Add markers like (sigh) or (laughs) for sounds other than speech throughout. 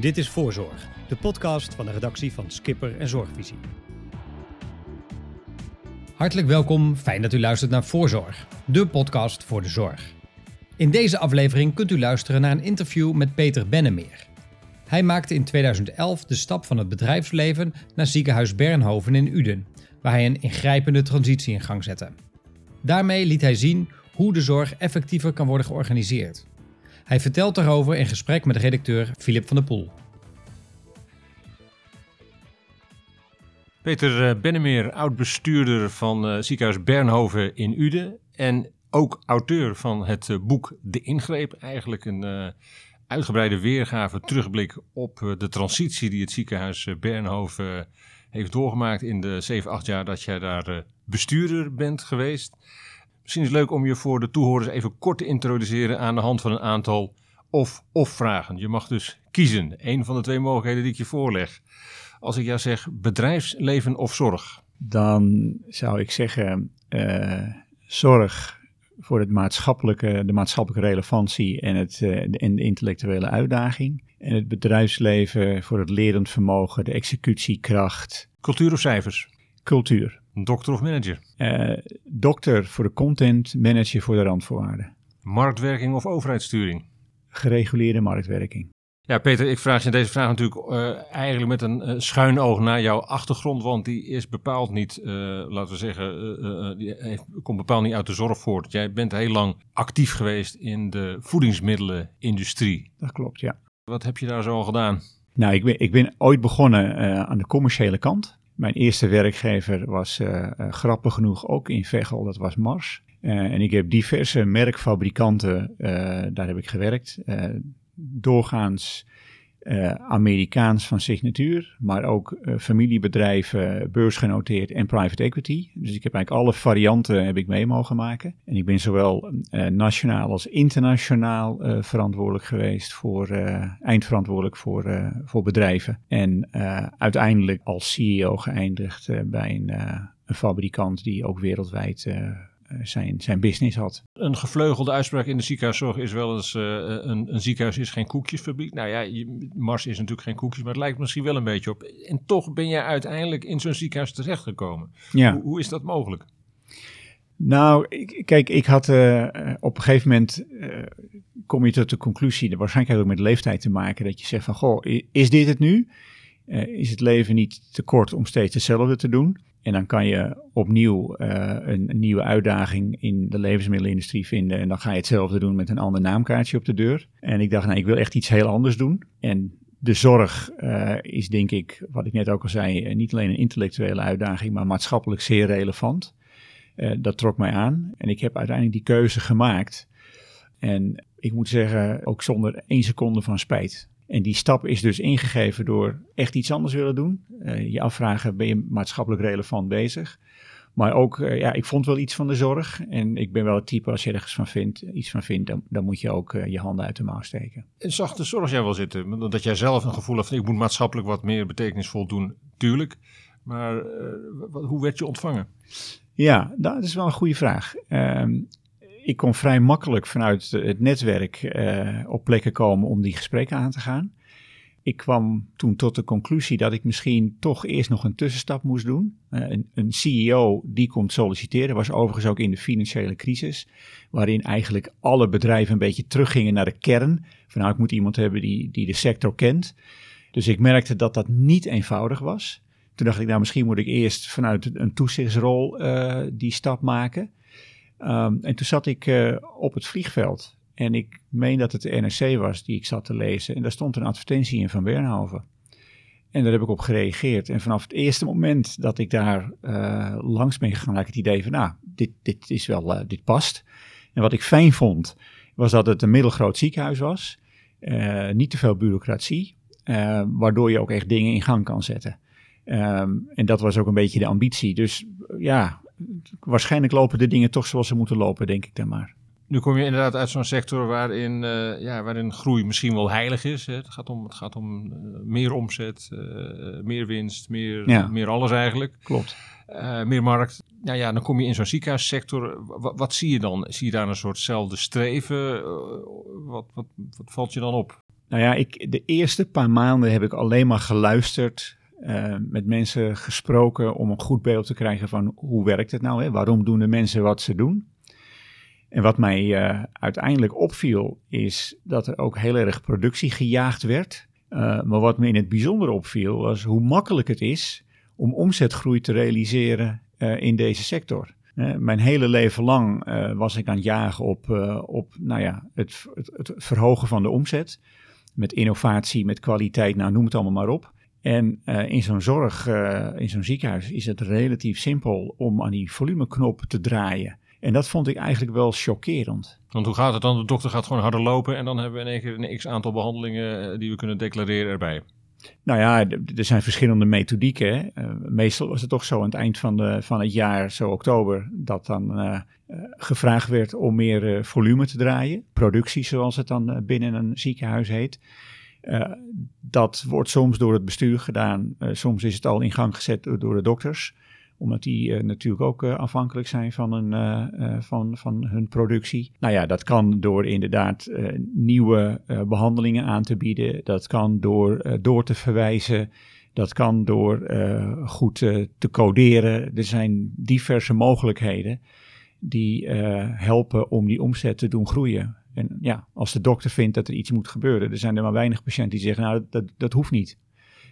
Dit is Voorzorg, de podcast van de redactie van Skipper en Zorgvisie. Hartelijk welkom, fijn dat u luistert naar Voorzorg, de podcast voor de zorg. In deze aflevering kunt u luisteren naar een interview met Peter Bennemeer. Hij maakte in 2011 de stap van het bedrijfsleven naar ziekenhuis Bernhoven in Uden, waar hij een ingrijpende transitie in gang zette. Daarmee liet hij zien hoe de zorg effectiever kan worden georganiseerd. Hij vertelt daarover in gesprek met redacteur Filip van der Poel. Peter eh, Bennemeer, oud-bestuurder van uh, ziekenhuis Bernhoven in Uden en ook auteur van het uh, boek De Ingreep. Eigenlijk een uitgebreide weergave, terugblik op de transitie die het ziekenhuis Bernhoven heeft doorgemaakt in de 7, 8 jaar dat jij daar bestuurder bent geweest. Misschien is het leuk om je voor de toehoorders even kort te introduceren aan de hand van een aantal of-of vragen. Je mag dus kiezen, een van de twee mogelijkheden die ik je voorleg. Als ik jou zeg bedrijfsleven of zorg? Dan zou ik zeggen uh, zorg voor het maatschappelijke, de maatschappelijke relevantie en, het, uh, de, en de intellectuele uitdaging. En het bedrijfsleven voor het lerend vermogen, de executiekracht. Cultuur of cijfers? Cultuur. Dokter of manager? Uh, dokter voor de content, manager voor de randvoorwaarden. Marktwerking of overheidssturing? Gereguleerde marktwerking. Ja, Peter, ik vraag je deze vraag natuurlijk uh, eigenlijk met een uh, schuin oog naar jouw achtergrond, want die is bepaald niet, uh, laten we zeggen, die heeft, komt bepaald niet uit de zorg voort. Jij bent heel lang actief geweest in de voedingsmiddelenindustrie. Dat klopt, ja. Wat heb je daar zo al gedaan? Nou, ik ben, ik ben ooit begonnen aan de commerciële kant. Mijn eerste werkgever was grappig genoeg ook in Veghel, dat was Mars. en ik heb diverse merkfabrikanten, daar heb ik gewerkt doorgaans uh, Amerikaans van signatuur, maar ook uh, familiebedrijven, beursgenoteerd en private equity. Dus ik heb eigenlijk alle varianten heb ik mee mogen maken. En ik ben zowel uh, nationaal als internationaal verantwoordelijk geweest voor, eindverantwoordelijk voor, voor bedrijven. En uiteindelijk als CEO geëindigd bij een, een fabrikant die ook wereldwijd eh, zijn, zijn business had. Een gevleugelde uitspraak in de ziekenhuiszorg is wel eens: uh, een, een, ziekenhuis is geen koekjesfabriek. Nou ja, Mars is natuurlijk geen koekjes, maar het lijkt misschien wel een beetje op. En toch ben jij uiteindelijk in zo'n ziekenhuis terechtgekomen. Ja. Hoe, hoe is dat mogelijk? Nou, ik, kijk, ik had uh, op een gegeven moment uh, kom je tot de conclusie, waarschijnlijk ook met leeftijd te maken, dat je zegt van, goh, is dit het nu? Is het leven niet te kort om steeds hetzelfde te doen? En dan kan je opnieuw uh, een, nieuwe uitdaging in de levensmiddelenindustrie vinden. En dan ga je hetzelfde doen met een ander naamkaartje op de deur. En ik dacht, nou, ik wil echt iets heel anders doen. En de zorg uh, is, denk ik, wat ik net ook al zei, uh, niet alleen een intellectuele uitdaging, maar maatschappelijk zeer relevant. dat trok mij aan. En ik heb uiteindelijk die keuze gemaakt. En ik moet zeggen, ook zonder één seconde van spijt. En die stap is dus ingegeven door echt iets anders willen doen. Uh, je afvragen, ben je maatschappelijk relevant bezig? Maar ook, uh, ja, ik vond wel iets van de zorg. En ik ben wel het type, als je ergens van vindt, iets van vindt, dan, dan moet je ook uh, je handen uit de mouw steken. En zag de zorg jij wel zitten? Dat jij zelf een gevoel hebt, ik moet maatschappelijk wat meer betekenisvol doen, tuurlijk. Maar hoe werd je ontvangen? Ja, dat is wel een goede vraag. Um, ik kon vrij makkelijk vanuit het netwerk uh, op plekken komen om die gesprekken aan te gaan. Ik kwam toen tot de conclusie dat ik misschien toch eerst nog een tussenstap moest doen. Uh, een, CEO die komt solliciteren, was overigens ook in de financiële crisis, waarin eigenlijk alle bedrijven een beetje teruggingen naar de kern. Van nou, ik moet iemand hebben die, die de sector kent. Dus ik merkte dat dat niet eenvoudig was. Toen dacht ik, nou misschien moet ik eerst vanuit een toezichtsrol uh, die stap maken. Um, en toen zat ik uh, op het vliegveld en ik meen dat het de NRC was die ik zat te lezen. En daar stond een advertentie in van Bernhoven. En daar heb ik op gereageerd. En vanaf het eerste moment dat ik daar uh, langs ben gegaan, had ik het idee van, nou, dit, dit is wel, uh, dit past. En wat ik fijn vond, was dat het een middelgroot ziekenhuis was. niet te veel bureaucratie, waardoor je ook echt dingen in gang kan zetten. Um, en dat was ook een beetje de ambitie. Dus ja, waarschijnlijk lopen de dingen toch zoals ze moeten lopen, denk ik dan maar. Nu kom je inderdaad uit zo'n sector waarin, uh, ja, waarin groei misschien wel heilig is. Hè? Het gaat om, het gaat om uh, meer omzet, uh, meer winst, meer, ja. meer alles eigenlijk. Klopt. meer markt. Nou ja, dan kom je in zo'n ziekenhuissector. Wat, wat, zie je dan? Zie je daar een soortzelfde streven? Wat, wat, wat, valt je dan op? Nou ja, ik, de eerste paar maanden heb ik alleen maar geluisterd, uh, met mensen gesproken om een goed beeld te krijgen van hoe werkt het nou? Hè? Waarom doen de mensen wat ze doen? En wat mij uh, uiteindelijk opviel, is dat er ook heel erg productie gejaagd werd. Uh, maar wat me in het bijzonder opviel, was hoe makkelijk het is om omzetgroei te realiseren in deze sector. mijn hele leven lang was ik aan het jagen op, op nou ja, het, het, het verhogen van de omzet met innovatie, met kwaliteit, nou noem het allemaal maar op. En uh, in zo'n zorg, uh, in zo'n ziekenhuis, is het relatief simpel om aan die volumeknop te draaien. En dat vond ik eigenlijk wel chockerend. Want hoe gaat het dan? De dokter gaat gewoon harder lopen en dan hebben we in één keer een x aantal behandelingen eh, die we kunnen declareren erbij. Nou ja, er zijn verschillende methodieken. Uh, meestal was het toch zo aan het eind van, de, van het jaar, zo oktober, dat dan uh, gevraagd werd om meer volume te draaien. Productie, zoals het dan binnen een ziekenhuis heet. Dat wordt soms door het bestuur gedaan. soms is het al in gang gezet door de dokters omdat die uh, natuurlijk ook afhankelijk zijn van, een, van, van hun productie. Nou ja, dat kan door inderdaad nieuwe behandelingen aan te bieden. Dat kan door door te verwijzen. Dat kan door goed te coderen. Er zijn diverse mogelijkheden die helpen om die omzet te doen groeien. En ja, als de dokter vindt dat er iets moet gebeuren, er zijn er maar weinig patiënten die zeggen, nou, dat, dat hoeft niet.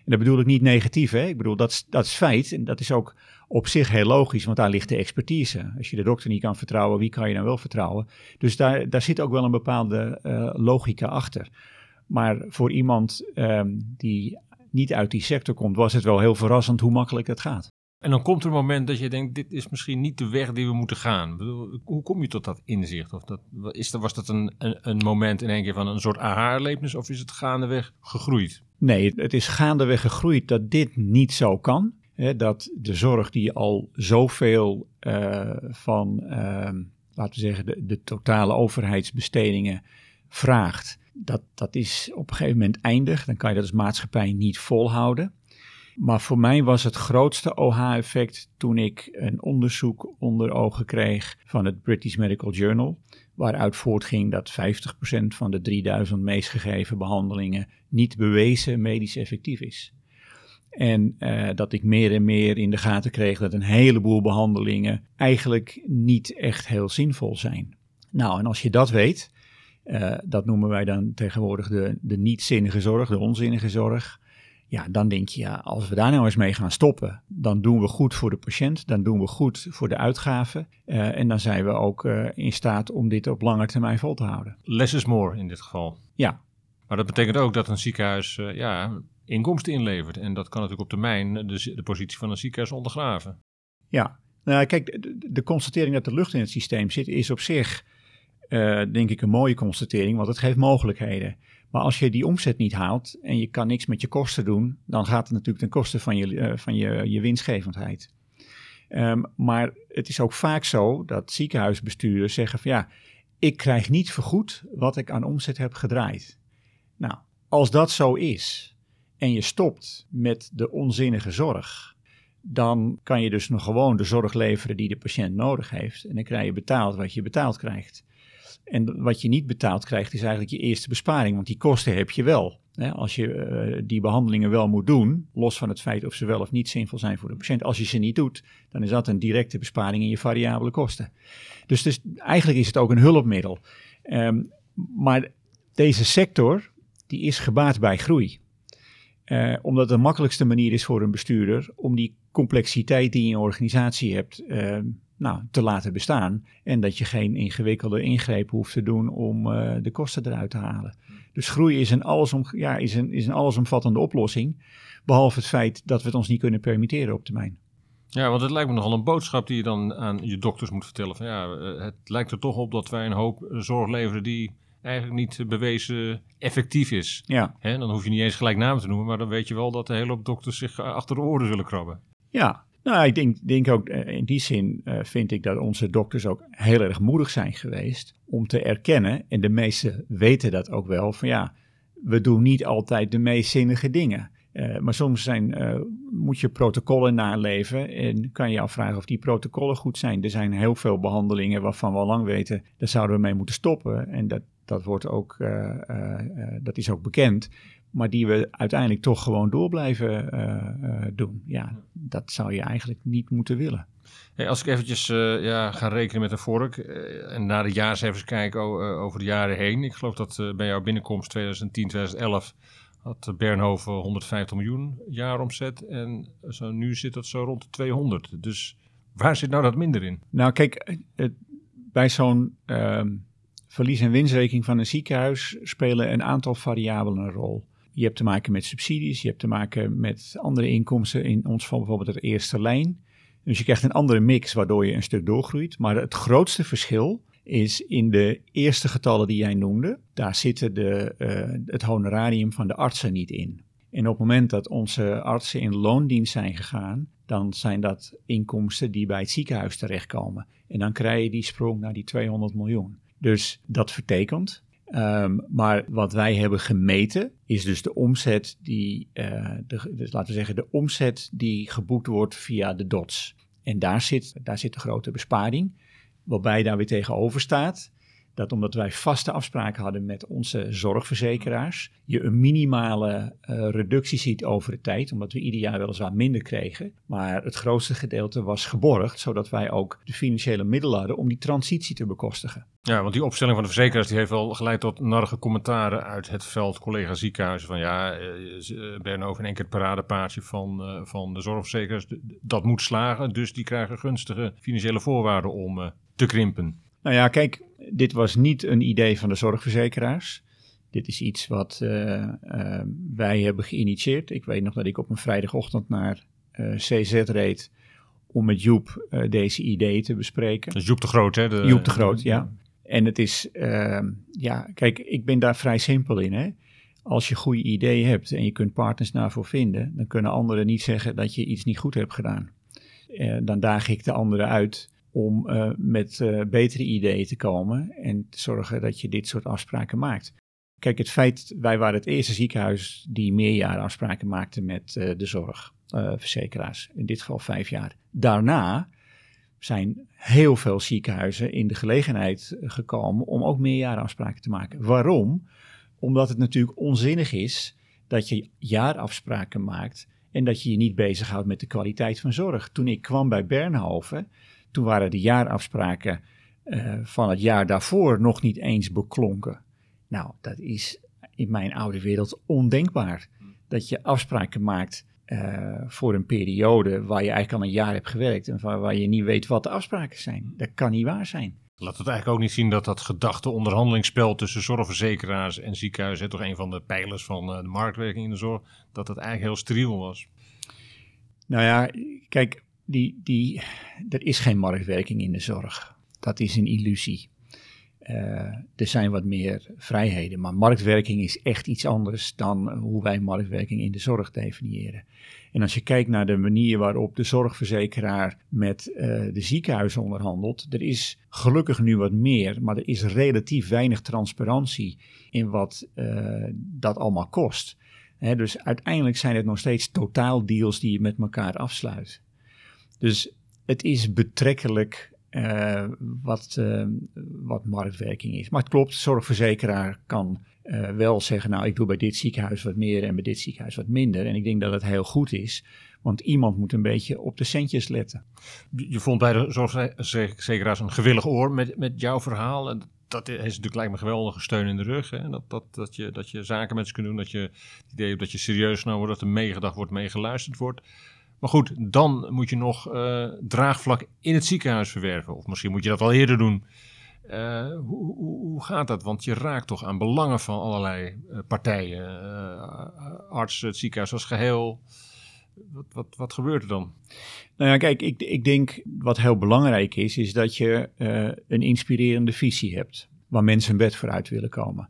En dat bedoel ik niet negatief, hè? ik bedoel, dat, dat is feit en dat is ook op zich heel logisch, want daar ligt de expertise. Als je de dokter niet kan vertrouwen, wie kan je dan wel vertrouwen? Dus daar, daar zit ook wel een bepaalde uh, logica achter. Maar voor iemand um, die niet uit die sector komt, was het wel heel verrassend hoe makkelijk het gaat. En dan komt er een moment dat je denkt, dit is misschien niet de weg die we moeten gaan. Hoe kom je tot dat inzicht? Of dat, is, was dat een, een, een moment in één keer van een soort aha-erlevenis of is het gaandeweg gegroeid? Nee, het is gaandeweg gegroeid dat dit niet zo kan. Hè, dat de zorg die al zoveel uh, van, uh, laten we zeggen, de, de, totale overheidsbestedingen vraagt, dat, dat is op een gegeven moment eindig. Dan kan je dat als maatschappij niet volhouden. Maar voor mij was het grootste OH-effect toen ik een onderzoek onder ogen kreeg van het British Medical Journal, waaruit voortging dat 50% van de 3000 meest gegeven behandelingen niet bewezen medisch effectief is. En uh, dat ik meer en meer in de gaten kreeg dat een heleboel behandelingen eigenlijk niet echt heel zinvol zijn. Nou, en als je dat weet, uh, dat noemen wij dan tegenwoordig de, de niet-zinnige zorg, de onzinnige zorg. Ja, dan denk je, ja, als we daar nou eens mee gaan stoppen, dan doen we goed voor de patiënt, dan doen we goed voor de uitgaven. Uh, en dan zijn we ook in staat om dit op lange termijn vol te houden. Less is more in dit geval. Ja. Maar dat betekent ook dat een ziekenhuis ja, inkomsten inlevert. En dat kan natuurlijk op termijn de, de positie van een ziekenhuis ondergraven. Ja, nou kijk, de, de, constatering dat de lucht in het systeem zit is op zich, uh, denk ik, een mooie constatering, want het geeft mogelijkheden. Maar als je die omzet niet haalt en je kan niks met je kosten doen, dan gaat het natuurlijk ten koste van je, uh, van je, je winstgevendheid. Um, maar het is ook vaak zo dat ziekenhuisbestuurders zeggen van ja, ik krijg niet vergoed wat ik aan omzet heb gedraaid. Nou, als dat zo is, en je stopt met de onzinnige zorg, dan kan je dus nog gewoon de zorg leveren die de patiënt nodig heeft. En dan krijg je betaald wat je betaald krijgt. En wat je niet betaald krijgt is eigenlijk je eerste besparing, want die kosten heb je wel. Als je uh, die behandelingen wel moet doen, los van het feit of ze wel of niet zinvol zijn voor de patiënt, als je ze niet doet, dan is dat een directe besparing in je variabele kosten. Dus, dus eigenlijk is het ook een hulpmiddel. Um, maar deze sector, die is gebaat bij groei. Uh, omdat het de makkelijkste manier is voor een bestuurder om die complexiteit die je in je organisatie hebt, uh, nou, te laten bestaan. En dat je geen ingewikkelde ingrepen hoeft te doen om uh, de kosten eruit te halen. Dus groei is een, allesom, ja, is, een, is een allesomvattende oplossing. Behalve het feit dat we het ons niet kunnen permitteren op termijn. Ja, want het lijkt me nogal een boodschap die je dan aan je dokters moet vertellen. Van ja, het lijkt er toch op dat wij een hoop zorg leveren die eigenlijk niet bewezen effectief is. Ja. Dan hoef je niet eens gelijk namen te noemen, maar dan weet je wel dat de hele hoop dokters zich achter de oren zullen krabben. Ja, nou, ik denk, denk ook eh, in die zin uh, vind ik dat onze dokters ook heel erg moedig zijn geweest om te erkennen, en de meesten weten dat ook wel, van ja, we doen niet altijd de meest zinnige dingen. Uh, maar soms zijn, moet je protocollen naleven en kan je afvragen of die protocollen goed zijn. Er zijn heel veel behandelingen waarvan we al lang weten, daar zouden we mee moeten stoppen. En dat, dat, wordt ook, dat is ook bekend. Maar die we uiteindelijk toch gewoon door blijven doen. Ja, dat zou je eigenlijk niet moeten willen. Hey, als ik eventjes ja, ga rekenen met een vork en naar de jaarcijfers kijken over de jaren heen. Ik geloof dat bij jouw binnenkomst 2010, 2011 had Bernhoven 150 miljoen jaaromzet en zo, nu zit dat zo rond de 200. Dus waar zit nou dat minder in? Nou kijk, bij zo'n ehm, verlies- en winstrekening van een ziekenhuis spelen een aantal variabelen een rol. Je hebt te maken met subsidies, je hebt te maken met andere inkomsten, in ons geval bijvoorbeeld het eerste lijn. Dus je krijgt een andere mix waardoor je een stuk doorgroeit. Maar het grootste verschil is in de eerste getallen die jij noemde, daar zitten de, uh, het honorarium van de artsen niet in. En op het moment dat onze artsen in loondienst zijn gegaan, dan zijn dat inkomsten die bij het ziekenhuis terechtkomen. En dan krijg je die sprong naar die 200 miljoen. Dus dat vertekent. Um, maar wat wij hebben gemeten is dus de omzet die, uh, de, dus laten we zeggen, de omzet die geboekt wordt via de DOTS. En daar zit, daar zit de grote besparing. Waarbij daar weer tegenover staat dat omdat wij vaste afspraken hadden met onze zorgverzekeraars, je een minimale uh, reductie ziet over de tijd, omdat we ieder jaar weliswaar minder kregen. Maar het grootste gedeelte was geborgd, zodat wij ook de financiële middelen hadden om die transitie te bekostigen. Ja, want die opstelling van de verzekeraars die heeft wel geleid tot narige commentaren uit het veld collega ziekenhuizen. Van ja, uh, Bernhoven een keer het paradepaardje van, uh, van de zorgverzekeraars. Dat moet slagen, dus die krijgen gunstige financiële voorwaarden om te krimpen. Nou ja, kijk, dit was niet een idee van de zorgverzekeraars. Dit is iets wat uh, uh, wij hebben geïnitieerd. Ik weet nog dat ik op een vrijdagochtend naar eh, CZ reed om met Joep deze ideeën te bespreken. Dat is Joep de Groot, hè? De... Joep de Groot, ja. En het is, ehm, ja, kijk, ik ben daar vrij simpel in, hè. Als je goede ideeën hebt en je kunt partners daarvoor vinden, dan kunnen anderen niet zeggen dat je iets niet goed hebt gedaan. dan daag ik de anderen uit om uh, met uh, betere ideeën te komen en te zorgen dat je dit soort afspraken maakt. Kijk, het feit, wij waren het eerste ziekenhuis die meerjaren afspraken maakte met uh, de zorgverzekeraars, in dit geval vijf jaar. Daarna zijn heel veel ziekenhuizen in de gelegenheid gekomen om ook meerjaren afspraken te maken. Waarom? Omdat het natuurlijk onzinnig is dat je jaarafspraken maakt en dat je je niet bezighoudt met de kwaliteit van zorg. Toen ik kwam bij Bernhoven, toen waren de jaarafspraken uh, van het jaar daarvoor nog niet eens beklonken. Nou, dat is in mijn oude wereld ondenkbaar. Dat je afspraken maakt uh, voor een periode waar je eigenlijk al een jaar hebt gewerkt en waar, waar je niet weet wat de afspraken zijn. Dat kan niet waar zijn. Laat het eigenlijk ook niet zien dat dat gedachte onderhandelingsspel tussen zorgverzekeraars en ziekenhuizen, toch een van de pijlers van uh, de marktwerking in de zorg, dat dat eigenlijk heel steriel was. Nou ja, kijk, die, die, er is geen marktwerking in de zorg. Dat is een illusie. Uh, er zijn wat meer vrijheden, maar marktwerking is echt iets anders dan hoe wij marktwerking in de zorg definiëren. En als je kijkt naar de manier waarop de zorgverzekeraar met uh, de ziekenhuizen onderhandelt, er is gelukkig nu wat meer, maar er is relatief weinig transparantie in wat uh, dat allemaal kost. Dus uiteindelijk zijn het nog steeds totaaldeals die je met elkaar afsluit. Dus het is betrekkelijk uh, wat, uh, wat marktwerking is. Maar het klopt, zorgverzekeraar kan uh, wel zeggen, nou ik doe bij dit ziekenhuis wat meer en bij dit ziekenhuis wat minder. En ik denk dat het heel goed is, want iemand moet een beetje op de centjes letten. Je vond bij de zorgverzekeraars een gewillig oor met, met jouw verhaal. En dat is natuurlijk lijkt me geweldige steun in de rug. Hè? Dat, dat, dat, je, dat je zaken met ze kunt doen, dat je het idee hebt dat je serieus nou wordt, dat er meegedacht wordt, meegeluisterd wordt. Maar goed, dan moet je nog uh, draagvlak in het ziekenhuis verwerven. Of misschien moet je dat al eerder doen. Uh, hoe, hoe, hoe, gaat dat? Want je raakt toch aan belangen van allerlei uh, partijen. artsen, het ziekenhuis als geheel. Wat, wat, wat gebeurt er dan? Nou ja, kijk, ik, ik denk wat heel belangrijk is, is dat je een inspirerende visie hebt. Waar mensen bed vooruit willen komen.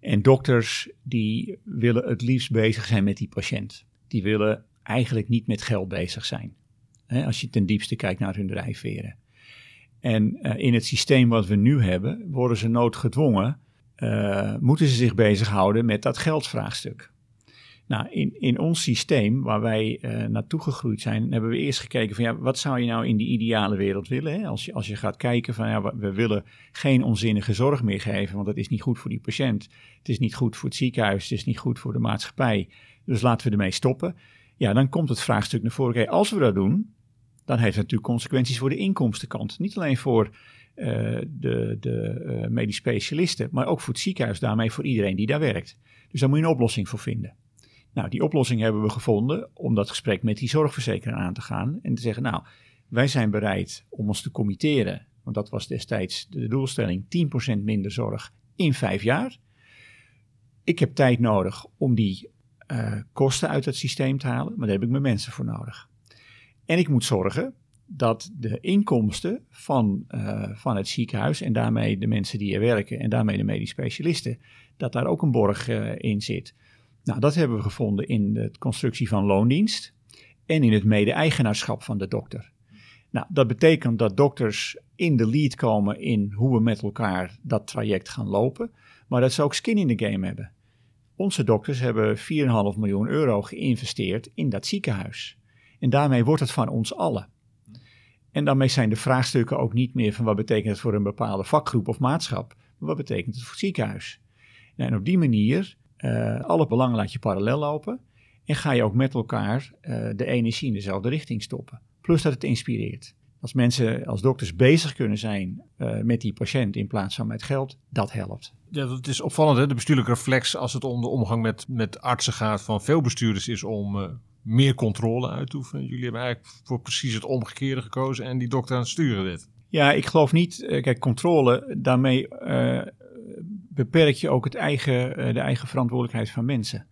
En dokters die willen het liefst bezig zijn met die patiënt. Die willen eigenlijk niet met geld bezig zijn. Hè, als je ten diepste kijkt naar hun drijfveren. En uh, in het systeem wat we nu hebben, worden ze noodgedwongen, uh, moeten ze zich bezighouden met dat geldvraagstuk. Nou, in, in ons systeem waar wij uh, naartoe gegroeid zijn, hebben we eerst gekeken van ja, wat zou je nou in die ideale wereld willen? Hè? Als, je, als je gaat kijken van ja, we willen geen onzinnige zorg meer geven, want dat is niet goed voor die patiënt. Het is niet goed voor het ziekenhuis, het is niet goed voor de maatschappij. Dus laten we ermee stoppen. Ja, dan komt het vraagstuk naar voren. Oké, als we dat doen, dan heeft het natuurlijk consequenties voor de inkomstenkant. Niet alleen voor uh, de, de uh, medisch specialisten, maar ook voor het ziekenhuis, daarmee voor iedereen die daar werkt. Dus daar moet je een oplossing voor vinden. Nou, die oplossing hebben we gevonden om dat gesprek met die zorgverzekeraar aan te gaan en te zeggen, nou, wij zijn bereid om ons te committeren, want dat was destijds de doelstelling, 10% minder zorg in vijf jaar. Ik heb tijd nodig om die uh, kosten uit het systeem te halen, maar daar heb ik mijn mensen voor nodig. En ik moet zorgen dat de inkomsten van, uh, van het ziekenhuis en daarmee de mensen die er werken en daarmee de medisch specialisten, dat daar ook een borg uh, in zit. Nou, dat hebben we gevonden in de constructie van loondienst en in het mede-eigenaarschap van de dokter. Nou, dat betekent dat dokters in de lead komen in hoe we met elkaar dat traject gaan lopen, maar dat ze ook skin in the game hebben. Onze dokters hebben 4,5 miljoen euro geïnvesteerd in dat ziekenhuis. En daarmee wordt het van ons allen. En daarmee zijn de vraagstukken ook niet meer van wat betekent het voor een bepaalde vakgroep of maatschap, maar wat betekent het voor het ziekenhuis. En op die manier, uh, alle belangen laat je parallel lopen en ga je ook met elkaar uh, de energie in dezelfde richting stoppen. Plus dat het inspireert. Als mensen als dokters bezig kunnen zijn uh, met die patiënt in plaats van met geld, dat helpt. Ja, het is opvallend, hè? de bestuurlijke reflex als het om de omgang met, met artsen gaat van veel bestuurders is om uh, meer controle uit te oefenen. Jullie hebben eigenlijk voor precies het omgekeerde gekozen en die dokter aan het sturen dit. Ja, ik geloof niet, uh, kijk, controle, daarmee beperk je ook het eigen, de eigen verantwoordelijkheid van mensen.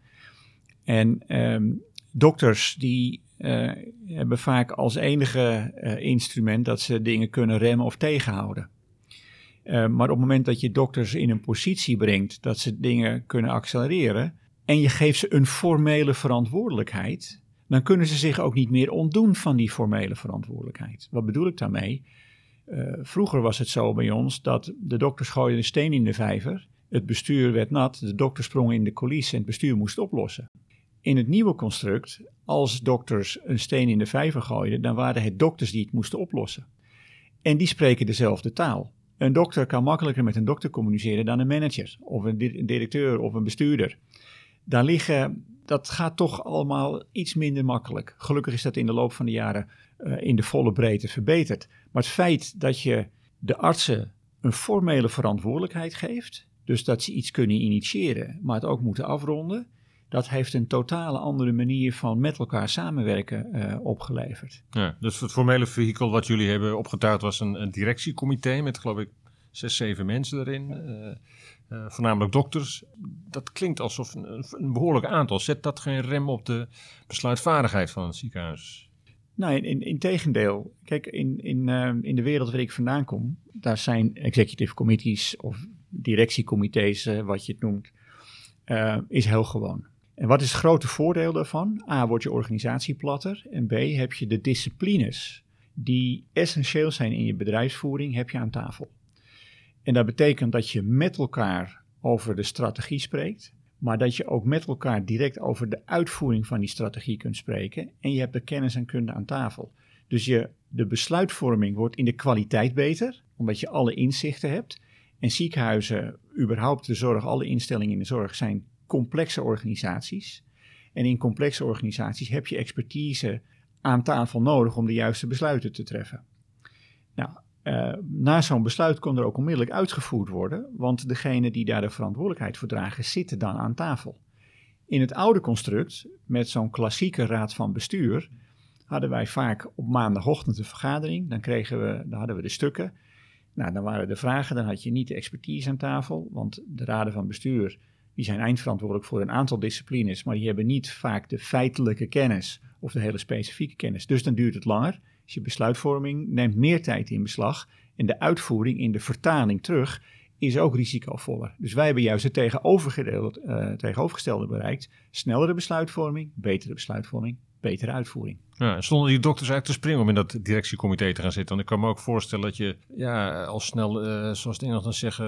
En um, dokters die uh, hebben vaak als enige uh, instrument dat ze dingen kunnen remmen of tegenhouden. Uh, maar op het moment dat je dokters in een positie brengt dat ze dingen kunnen accelereren en je geeft ze een formele verantwoordelijkheid, dan kunnen ze zich ook niet meer ontdoen van die formele verantwoordelijkheid. Wat bedoel ik daarmee? vroeger was het zo bij ons dat de dokters gooiden een steen in de vijver, het bestuur werd nat, de dokter sprong in de coulissen en het bestuur moest oplossen. In het nieuwe construct, als dokters een steen in de vijver gooiden, dan waren het dokters die het moesten oplossen. En die spreken dezelfde taal. Een dokter kan makkelijker met een dokter communiceren dan een manager, of een directeur of een bestuurder. Daar liggen, dat gaat toch allemaal iets minder makkelijk. Gelukkig is dat in de loop van de jaren uh, in de volle breedte verbeterd. Maar het feit dat je de artsen een formele verantwoordelijkheid geeft, dus dat ze iets kunnen initiëren, maar het ook moeten afronden, dat heeft een totale andere manier van met elkaar samenwerken uh, opgeleverd. Ja, dus het formele vehikel wat jullie hebben opgetuigd was een, een directiecomité met geloof ik zes, zeven mensen erin. Uh, uh, voornamelijk dokters. Dat klinkt alsof een, een, behoorlijk aantal. Zet dat geen rem op de besluitvaardigheid van het ziekenhuis? Nou, in, in, in tegendeel. Kijk, in, in, in de wereld waar ik vandaan kom, daar zijn executive committees of directiecomité's, wat je het noemt, is heel gewoon. En wat is het grote voordeel daarvan? A, wordt je organisatie platter. En B, heb je de disciplines die essentieel zijn in je bedrijfsvoering, heb je aan tafel. En dat betekent dat je met elkaar over de strategie spreekt, maar dat je ook met elkaar direct over de uitvoering van die strategie kunt spreken. En je hebt de kennis en kunde aan tafel. Dus je, de besluitvorming wordt in de kwaliteit beter, omdat je alle inzichten hebt. En ziekenhuizen, überhaupt de zorg, alle instellingen in de zorg zijn complexe organisaties. En in complexe organisaties heb je expertise aan tafel nodig om de juiste besluiten te treffen. Nou, uh, na zo'n besluit kon er ook onmiddellijk uitgevoerd worden, want degene die daar de verantwoordelijkheid voor dragen zitten dan aan tafel. In het oude construct, met zo'n klassieke raad van bestuur, hadden wij vaak op maandagochtend een vergadering. Dan, kregen we, dan hadden we de stukken. Nou, dan waren de vragen, dan had je niet de expertise aan tafel, want de raden van bestuur die zijn eindverantwoordelijk voor een aantal disciplines, maar die hebben niet vaak de feitelijke kennis of de hele specifieke kennis. Dus dan duurt het langer. Dus je besluitvorming neemt meer tijd in beslag en de uitvoering in de vertaling terug is ook risicovoller. Dus wij hebben juist het uh, tegenovergestelde bereikt. Snellere besluitvorming, betere besluitvorming, betere uitvoering. Ja, stonden die dokters eigenlijk te springen om in dat directiecomité te gaan zitten? Want ik kan me ook voorstellen dat je ja, al snel, uh, zoals de Engels dan zeggen,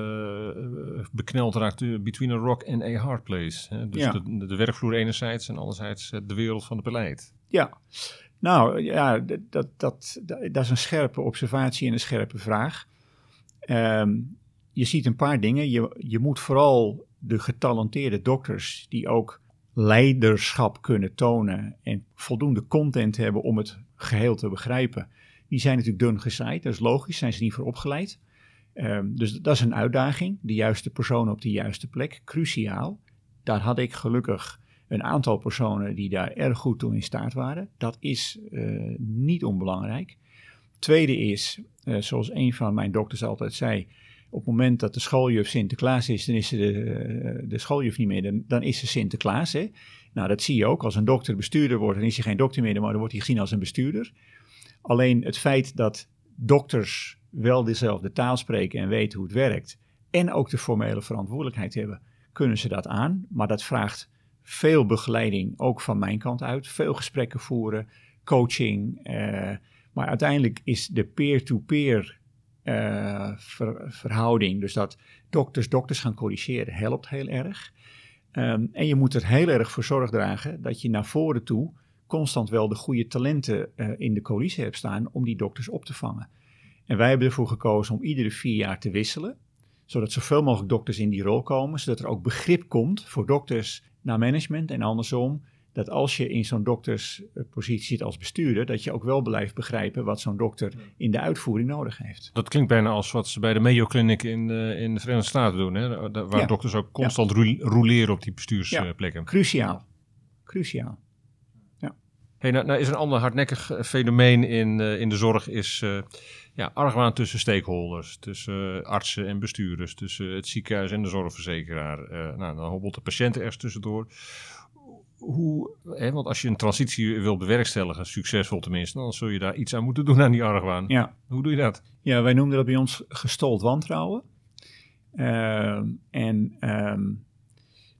uh, bekneld raakt between a rock and a hard place. Hè? Dus Ja. de, de werkvloer enerzijds en anderzijds eh, de wereld van het beleid. Ja, nou ja, dat, dat, dat, dat is een scherpe observatie en een scherpe vraag. Ehm, je ziet een paar dingen. Je, je moet vooral de getalenteerde dokters die ook leiderschap kunnen tonen en voldoende content hebben om het geheel te begrijpen. Die zijn natuurlijk dun gezaaid, dat is logisch, zijn ze niet voor opgeleid. Ehm, dus dat is een uitdaging. De juiste persoon op de juiste plek, cruciaal. Daar had ik gelukkig een aantal personen die daar erg goed toe in staat waren. Dat is eh, niet onbelangrijk. Tweede is, eh, zoals een van mijn dokters altijd zei, op het moment dat de schooljuf Sinterklaas is, dan is ze de, eh, de schooljuf niet meer, dan, is ze Sinterklaas. Hè? Nou, dat zie je ook. Als een dokter bestuurder wordt, dan is hij geen dokter meer, maar dan wordt hij gezien als een bestuurder. Alleen het feit dat dokters wel dezelfde taal spreken en weten hoe het werkt, en ook de formele verantwoordelijkheid hebben, kunnen ze dat aan. Maar dat vraagt veel begeleiding, ook van mijn kant uit. Veel gesprekken voeren, coaching. eh, maar uiteindelijk is de peer-to-peer eh, ver- verhouding, dus dat dokters dokters gaan corrigeren, helpt heel erg. Ehm, en je moet er heel erg voor zorg dragen dat je naar voren toe constant wel de goede talenten eh, in de coalitie hebt staan om die dokters op te vangen. En wij hebben ervoor gekozen om iedere vier jaar te wisselen, zodat zoveel mogelijk dokters in die rol komen, zodat er ook begrip komt voor dokters naar management en andersom. Dat als je in zo'n dokterspositie zit als bestuurder, dat je ook wel blijft begrijpen wat zo'n dokter in de uitvoering nodig heeft. Dat klinkt bijna als wat ze bij de Mayo Clinic in, eh, in de Verenigde Staten doen. Hè? Waar Ja. dokters ook constant roleren op die bestuursplekken. Cruciaal. Cruciaal. Hey, nou, nou is een ander hardnekkig eh, fenomeen in, eh, in de zorg is eh, ja, argwaan tussen stakeholders, tussen artsen en bestuurders, tussen het ziekenhuis en de zorgverzekeraar. Eh, nou, dan hobbelt de patiënt ergens tussendoor. Hoe, hè, want als je een transitie wil bewerkstelligen, succesvol tenminste, dan zul je daar iets aan moeten doen aan die argwaan. Ja. Hoe doe je dat? Ja, wij noemden dat bij ons gestold wantrouwen. Ehm, en ehm,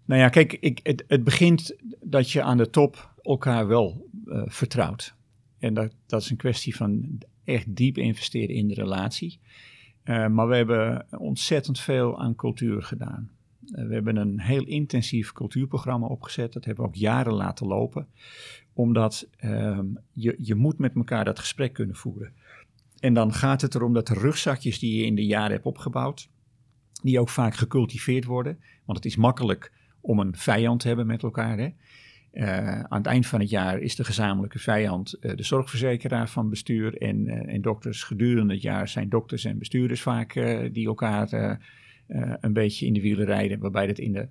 nou ja, kijk, ik, het, het begint dat je aan de top elkaar wel eh, vertrouwt. En dat, dat is een kwestie van echt diep investeren in de relatie. Eh, maar we hebben ontzettend veel aan cultuur gedaan. Eh, we hebben een heel intensief cultuurprogramma opgezet. Dat hebben we ook jaren laten lopen. Omdat ehm, je, je moet met elkaar dat gesprek kunnen voeren. En dan gaat het erom dat de rugzakjes die je in de jaren hebt opgebouwd, die ook vaak gecultiveerd worden. Want het is makkelijk om een vijand te hebben met elkaar. Hè? Eh, aan het eind van het jaar is de gezamenlijke vijand eh, de zorgverzekeraar van bestuur en, en dokters. Gedurende het jaar zijn dokters en bestuurders vaak die elkaar een beetje in de wielen rijden. Waarbij dat in de,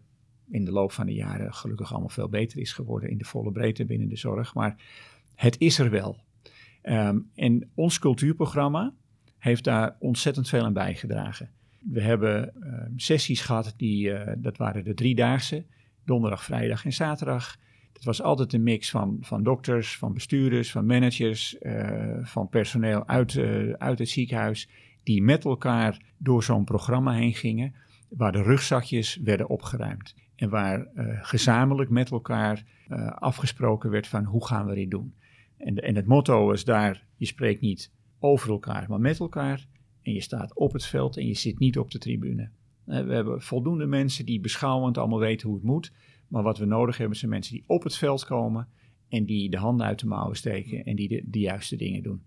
in de loop van de jaren gelukkig allemaal veel beter is geworden in de volle breedte binnen de zorg. Maar het is er wel. Ehm, en ons cultuurprogramma heeft daar ontzettend veel aan bijgedragen. We hebben ehm, sessies gehad, die, eh, dat waren de driedaagse, donderdag, vrijdag en zaterdag. Het was altijd een mix van, van dokters, van bestuurders, van managers, eh, van personeel uit, eh, uit het ziekenhuis, die met elkaar door zo'n programma heen gingen, waar de rugzakjes werden opgeruimd. En waar eh, gezamenlijk met elkaar eh, afgesproken werd van hoe gaan we dit doen. En, en het motto is daar, je spreekt niet over elkaar, maar met elkaar. En je staat op het veld en je zit niet op de tribune. Eh, We hebben voldoende mensen die beschouwend allemaal weten hoe het moet. Maar wat we nodig hebben zijn mensen die op het veld komen en die de handen uit de mouwen steken en die de juiste dingen doen.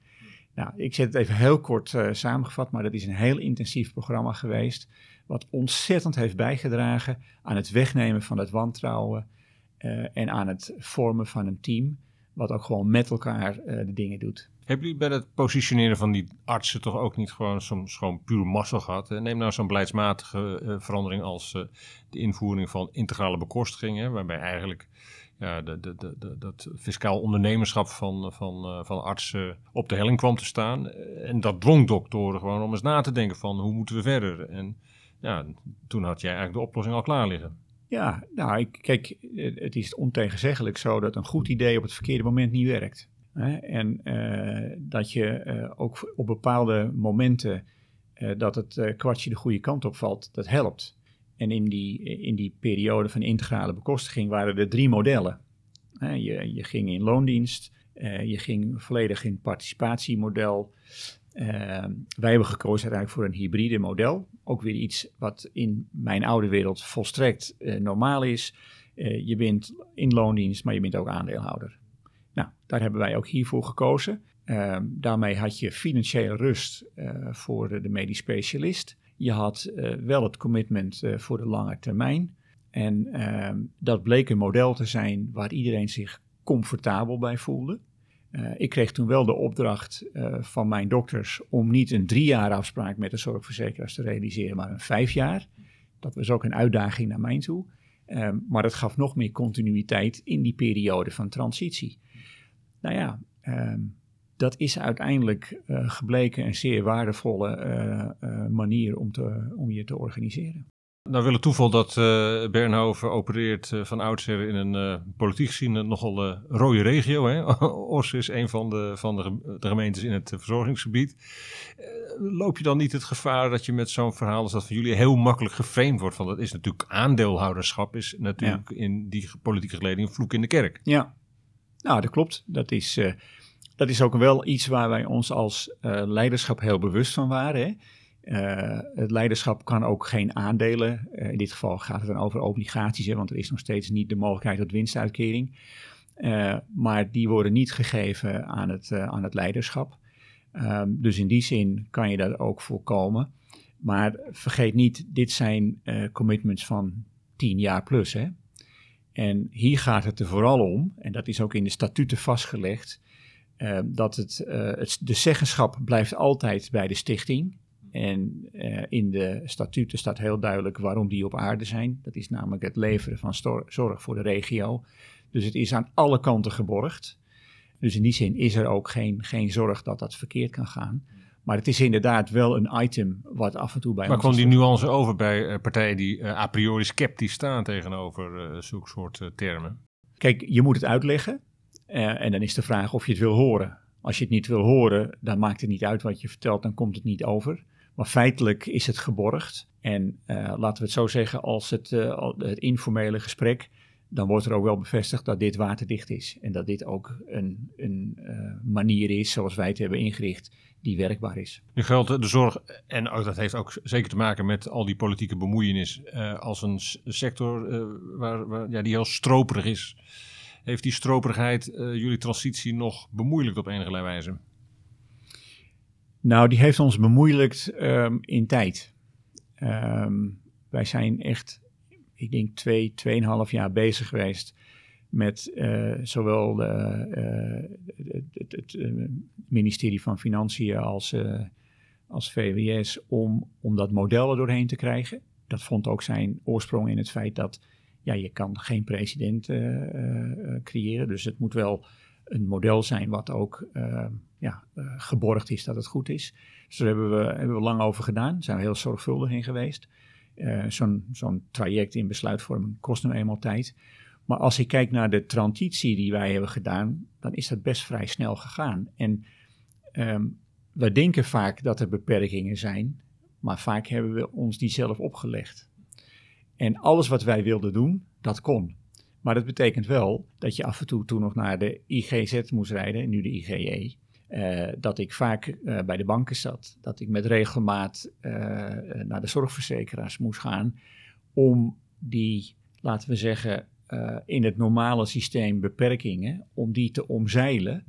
Nou, ik zet het even heel kort eh, samengevat, maar dat is een heel intensief programma geweest. Wat ontzettend heeft bijgedragen aan het wegnemen van het wantrouwen eh, en aan het vormen van een team. Wat ook gewoon met elkaar eh, de dingen doet. Hebben jullie bij het positioneren van die artsen toch ook niet gewoon soms puur mazzel gehad? Neem nou zo'n beleidsmatige verandering als de invoering van integrale bekostiging, hè, waarbij eigenlijk ja, dat fiscaal ondernemerschap van, van, eh, van artsen op de helling kwam te staan. En dat dwong doktoren gewoon om eens na te denken van hoe moeten we verder? En ja, toen had jij eigenlijk de oplossing al klaar liggen. Ja, nou, ik, kijk, het is ontegenzeggelijk zo dat een goed idee op het verkeerde moment niet werkt. En eh, dat je eh, ook op bepaalde momenten dat het kwartje de goede kant op valt, dat helpt. En in die, in die periode van integrale bekostiging waren er drie modellen. je, je ging in loondienst, je ging volledig in het participatiemodel. wij hebben gekozen eigenlijk voor een hybride model. Ook weer iets wat in mijn oude wereld volstrekt normaal is. je bent in loondienst, maar je bent ook aandeelhouder. Nou, daar hebben wij ook hiervoor gekozen. Ehm, daarmee had je financiële rust voor de medisch specialist. Je had uh, wel het commitment uh, voor de lange termijn. En ehm, dat bleek een model te zijn waar iedereen zich comfortabel bij voelde. ik kreeg toen wel de opdracht van mijn dokters om niet een drie jaar afspraak met de zorgverzekeraars te realiseren, maar een vijf jaar. Dat was ook een uitdaging naar mij toe. Um, maar het gaf nog meer continuïteit in die periode van transitie. Nou ja, um, dat is uiteindelijk uh, gebleken een zeer waardevolle uh, uh, manier om, te, om je te organiseren. Nou wil het toeval dat Bernhoven opereert van oudsher in een politiek gezien nogal rode regio. Hè? (laughs) Os is een van, de, van de, de gemeentes in het verzorgingsgebied. loop je dan niet het gevaar dat je met zo'n verhaal als dat van jullie heel makkelijk geframed wordt? Van dat is natuurlijk aandeelhouderschap, is natuurlijk in die politieke geleding een vloek in de kerk. Ja, nou dat klopt. Dat is dat is ook wel iets waar wij ons als uh, leiderschap heel bewust van waren. Hè? Uh, het leiderschap kan ook geen aandelen. Uh, in dit geval gaat het dan over obligaties, hè, want er is nog steeds niet de mogelijkheid tot winstuitkering. maar die worden niet gegeven aan het, aan het leiderschap. Um, dus in die zin kan je dat ook voorkomen. Maar vergeet niet, dit zijn commitments van tien jaar plus. Hè? En hier gaat het er vooral om, en dat is ook in de statuten vastgelegd uh, dat het, uh, het, de zeggenschap blijft altijd bij de stichting. En uh, in de statuten staat heel duidelijk waarom die op aarde zijn. Dat is namelijk het leveren van zorg voor de regio. Dus het is aan alle kanten geborgd. Dus in die zin is er ook geen, geen zorg dat dat verkeerd kan gaan. Maar het is inderdaad wel een item wat af en toe bij. Maar kwam die nuance over bij partijen die a priori sceptisch staan tegenover zulke soort termen? Kijk, je moet het uitleggen. Uh, en dan is de vraag of je het wil horen. Als je het niet wil horen, dan maakt het niet uit wat je vertelt, dan komt het niet over. Maar feitelijk is het geborgd. En uh, laten we het zo zeggen, als het, uh, het informele gesprek, dan wordt er ook wel bevestigd dat dit waterdicht is. En dat dit ook een, een manier is, zoals wij het hebben ingericht, die werkbaar is. Nu geldt de zorg, en dat heeft ook zeker te maken met al die politieke bemoeienis, als een sector waar, waar, ja, die heel stroperig is heeft die stroperigheid uh, jullie transitie nog bemoeilijkt op enige wijze? Nou, die heeft ons bemoeilijkt um, in tijd. Um, wij zijn echt, ik denk, twee, tweeënhalf jaar bezig geweest met uh, zowel de, het, het ministerie van Financiën als, als VWS om, om dat model er doorheen te krijgen. Dat vond ook zijn oorsprong in het feit dat ja, je kan geen president uh, uh, creëren. Dus het moet wel een model zijn wat ook ja, geborgd is dat het goed is. Dus daar hebben we, hebben we lang over gedaan. Zijn we heel zorgvuldig in geweest. Zo'n zo'n traject in besluitvorming kost nu eenmaal tijd. Maar als ik kijk naar de transitie die wij hebben gedaan, dan is dat best vrij snel gegaan. En um, we denken vaak dat er beperkingen zijn, maar vaak hebben we ons die zelf opgelegd. En alles wat wij wilden doen, dat kon. Maar dat betekent wel dat je af en toe toen nog naar de IGZ moest rijden, nu de IGE. Uh, dat ik vaak uh, bij de banken zat, dat ik met regelmaat uh, naar de zorgverzekeraars moest gaan om die, laten we zeggen, in het normale systeem beperkingen, om die te omzeilen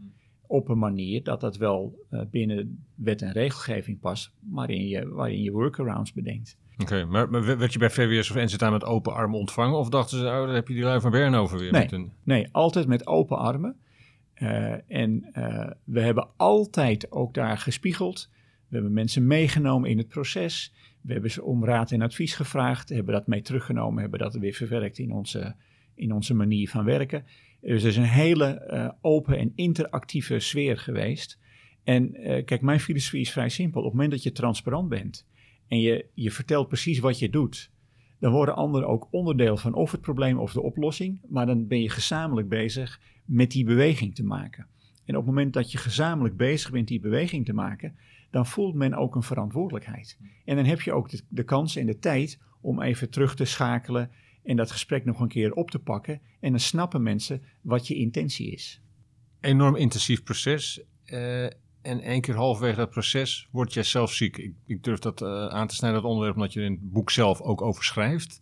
op een manier dat dat wel binnen wet en regelgeving past, waarin je, waarin je workarounds bedenkt. Oké, maar, maar, werd je bij VWS of NZA met open armen ontvangen? Of dachten ze, oh, dan heb je die lui van Bernhoven weer? Nee, met een... nee altijd met open armen. Uh, en uh, we hebben altijd ook daar gespiegeld. We hebben mensen meegenomen in het proces. We hebben ze om raad en advies gevraagd. Hebben dat mee teruggenomen. Hebben dat weer verwerkt in onze, in onze manier van werken. Dus er is een hele uh, open en interactieve sfeer geweest. En kijk, mijn filosofie is vrij simpel. Op het moment dat je transparant bent en je, je vertelt precies wat je doet, dan worden anderen ook onderdeel van of het probleem of de oplossing, maar dan ben je gezamenlijk bezig met die beweging te maken. En op het moment dat je gezamenlijk bezig bent die beweging te maken, dan voelt men ook een verantwoordelijkheid. En dan heb je ook de, kans en de tijd om even terug te schakelen En dat gesprek nog een keer op te pakken. En dan snappen mensen wat je intentie is. Enorm intensief proces. Uh, en één keer halverwege dat proces word jij zelf ziek. Ik, ik durf dat uh, aan te snijden, dat onderwerp, omdat je in het boek zelf ook over schrijft.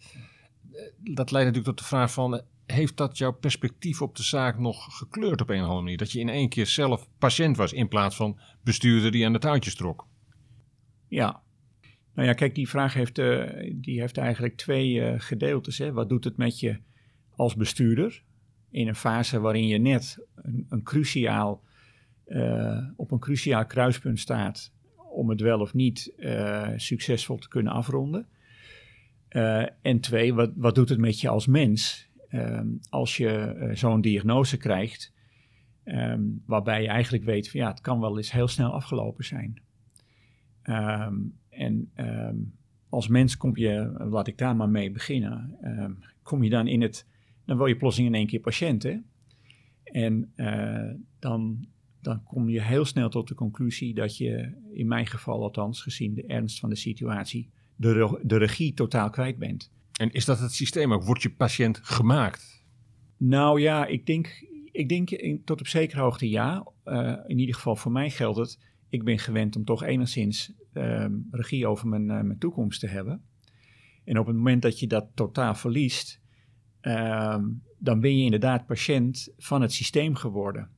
dat leidt natuurlijk tot de vraag van, heeft dat jouw perspectief op de zaak nog gekleurd op een of andere manier? Dat je in één keer zelf patiënt was in plaats van bestuurder die aan de touwtjes trok? Ja. Nou ja, kijk, die vraag heeft, die heeft eigenlijk twee gedeeltes. Hè. Wat doet het met je als bestuurder in een fase waarin je net een cruciaal, uh, op een cruciaal kruispunt staat om het wel of niet succesvol te kunnen afronden? en twee, wat, wat doet het met je als mens Ehm, als je zo'n diagnose krijgt, ehm, waarbij je eigenlijk weet van ja, het kan wel eens heel snel afgelopen zijn. Ehm, en als mens kom je, laat ik daar maar mee beginnen, kom je dan in het, dan word je plotseling in één keer patiënt hè? En dan, dan kom je heel snel tot de conclusie dat je, in mijn geval althans, gezien de ernst van de situatie, de, de regie totaal kwijt bent. En is dat het systeem ook? Wordt je patiënt gemaakt? Nou ja, ik denk, ik denk tot op zekere hoogte ja. Uh, in ieder geval voor mij geldt het. Ik ben gewend om toch enigszins uh, regie over mijn, uh, mijn toekomst te hebben. En op het moment dat je dat totaal verliest, ehm, dan ben je inderdaad patiënt van het systeem geworden.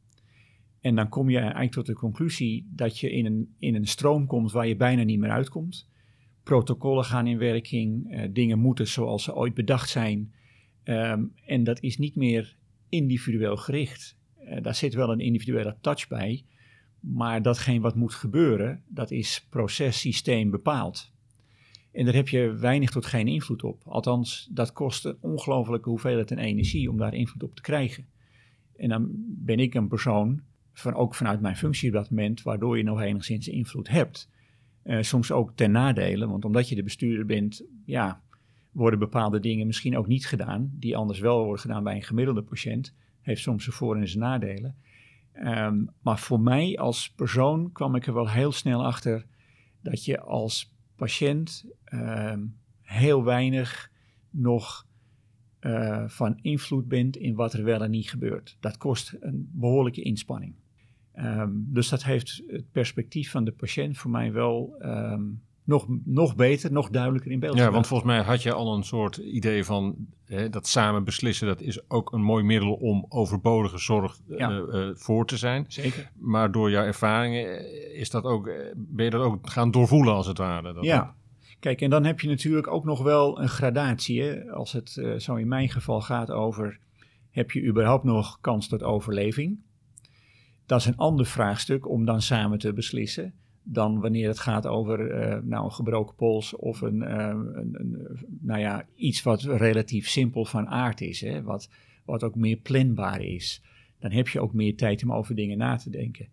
En dan kom je eigenlijk tot de conclusie dat je in een, in een stroom komt waar je bijna niet meer uitkomt protocollen gaan in werking, uh, dingen moeten zoals ze ooit bedacht zijn. Um, en dat is niet meer individueel gericht. Uh, daar zit wel een individuele touch bij, maar datgene wat moet gebeuren, dat is processysteem bepaald. En daar heb je weinig tot geen invloed op. Althans, dat kost een ongelofelijke hoeveelheid en energie om daar invloed op te krijgen. En dan ben ik een persoon, van, ook vanuit mijn functie op dat moment, waardoor je nog enigszins invloed hebt. Uh, soms ook ten nadele, want omdat je de bestuurder bent, ja, worden bepaalde dingen misschien ook niet gedaan, die anders wel worden gedaan bij een gemiddelde patiënt. Heeft soms zijn voor- en zijn nadelen. Um, maar voor mij als persoon kwam ik er wel heel snel achter dat je als patiënt um, heel weinig nog uh, van invloed bent in wat er wel en niet gebeurt. Dat kost een behoorlijke inspanning. Um, dus dat heeft het perspectief van de patiënt voor mij wel um, nog, nog beter, nog duidelijker in beeld. Ja, want volgens mij had je al een soort idee van hè, dat samen beslissen, dat is ook een mooi middel om overbodige zorg ja. uh, uh, voor te zijn. Zeker. Maar door jouw ervaringen is dat ook, ben je dat ook gaan doorvoelen als het ware. Dat ja. Kijk, en dan heb je natuurlijk ook nog wel een gradatie. Hè? Als het uh, zo in mijn geval gaat over, heb je überhaupt nog kans tot overleving? Dat is een ander vraagstuk om dan samen te beslissen dan wanneer het gaat over uh, nou, een gebroken pols of een, uh, een, een, nou ja, iets wat relatief simpel van aard is, hè, wat, wat ook meer planbaar is. Dan heb je ook meer tijd om over dingen na te denken.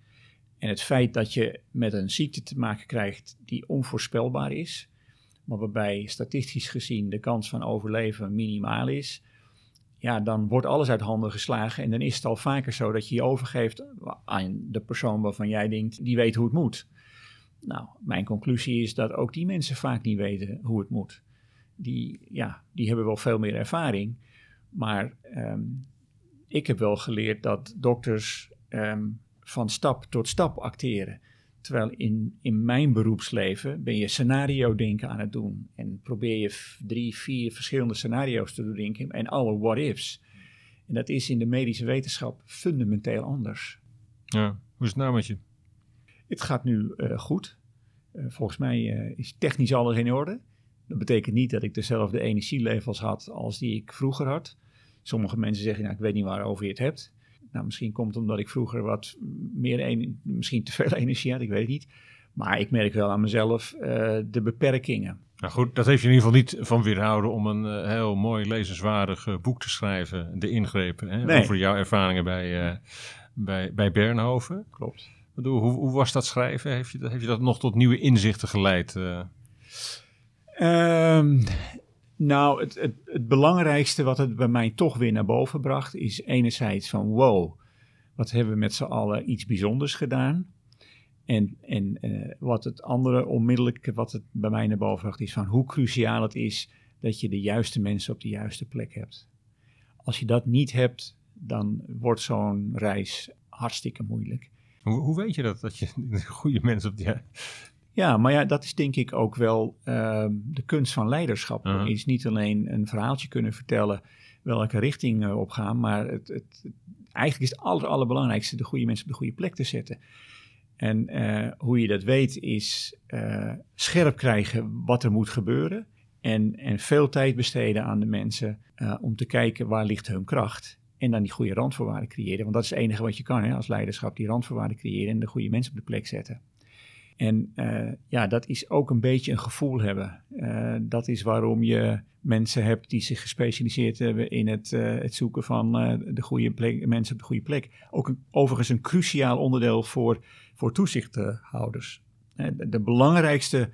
En het feit dat je met een ziekte te maken krijgt die onvoorspelbaar is, maar waarbij statistisch gezien de kans van overleven minimaal is, ja, dan wordt alles uit handen geslagen. En dan is het al vaker zo dat je je overgeeft aan de persoon waarvan jij denkt, die weet hoe het moet. Nou, mijn conclusie is dat ook die mensen vaak niet weten hoe het moet. Die, ja, die hebben wel veel meer ervaring. Maar um, ik heb wel geleerd dat dokters um, van stap tot stap acteren. Terwijl in, in mijn beroepsleven ben je scenario denken aan het doen. En probeer je drie, vier verschillende scenario's te denken en alle what-ifs. En dat is in de medische wetenschap fundamenteel anders. Ja, hoe is het nou met je? Het gaat nu uh, goed. Uh, volgens mij uh, is technisch alles in orde. Dat betekent niet dat ik dezelfde energielevels had als die ik vroeger had. Sommige mensen zeggen, nou, ik weet niet waarover je het hebt. Nou, misschien komt het omdat ik vroeger wat meer, misschien te veel (laughs) energie had, ik weet het niet. Maar ik merk wel aan mezelf uh, de beperkingen. Nou goed, dat heeft je in ieder geval niet van weerhouden om een uh, heel mooi lezenswaardig uh, boek te schrijven. De ingrepen, hè, nee. over jouw ervaringen bij, bij, bij Bernhoven. Klopt. Bedoel, hoe, hoe, was dat schrijven? Heeft je, heeft je dat nog tot nieuwe inzichten geleid? Um, nou, het, het, het, belangrijkste wat het bij mij toch weer naar boven bracht, is enerzijds van wow, wat hebben we met z'n allen iets bijzonders gedaan. En, en uh, wat het andere onmiddellijk, wat het bij mij naar boven bracht, is van hoe cruciaal het is dat je de juiste mensen op de juiste plek hebt. Als je dat niet hebt, dan wordt zo'n reis hartstikke moeilijk. Hoe, hoe, weet je dat, dat je (laughs) de goede mensen op die... Ja, maar ja, dat is denk ik ook wel uh, de kunst van leiderschap. Uh -huh. Is niet alleen een verhaaltje kunnen vertellen welke richting uh, op gaan, maar het, het, eigenlijk is het aller, allerbelangrijkste de goede mensen op de goede plek te zetten. En uh, hoe je dat weet is uh, scherp krijgen wat er moet gebeuren. En, en veel tijd besteden aan de mensen om te kijken waar ligt hun kracht. En dan die goede randvoorwaarden creëren. Want dat is het enige wat je kan hè, als leiderschap, die randvoorwaarden creëren en de goede mensen op de plek zetten. En uh, ja, dat is ook een beetje een gevoel hebben. Uh, dat is waarom je mensen hebt die zich gespecialiseerd hebben in het, uh, het zoeken van de goede mensen op de goede plek. Ook overigens een cruciaal onderdeel voor, voor toezichthouders. De, de belangrijkste,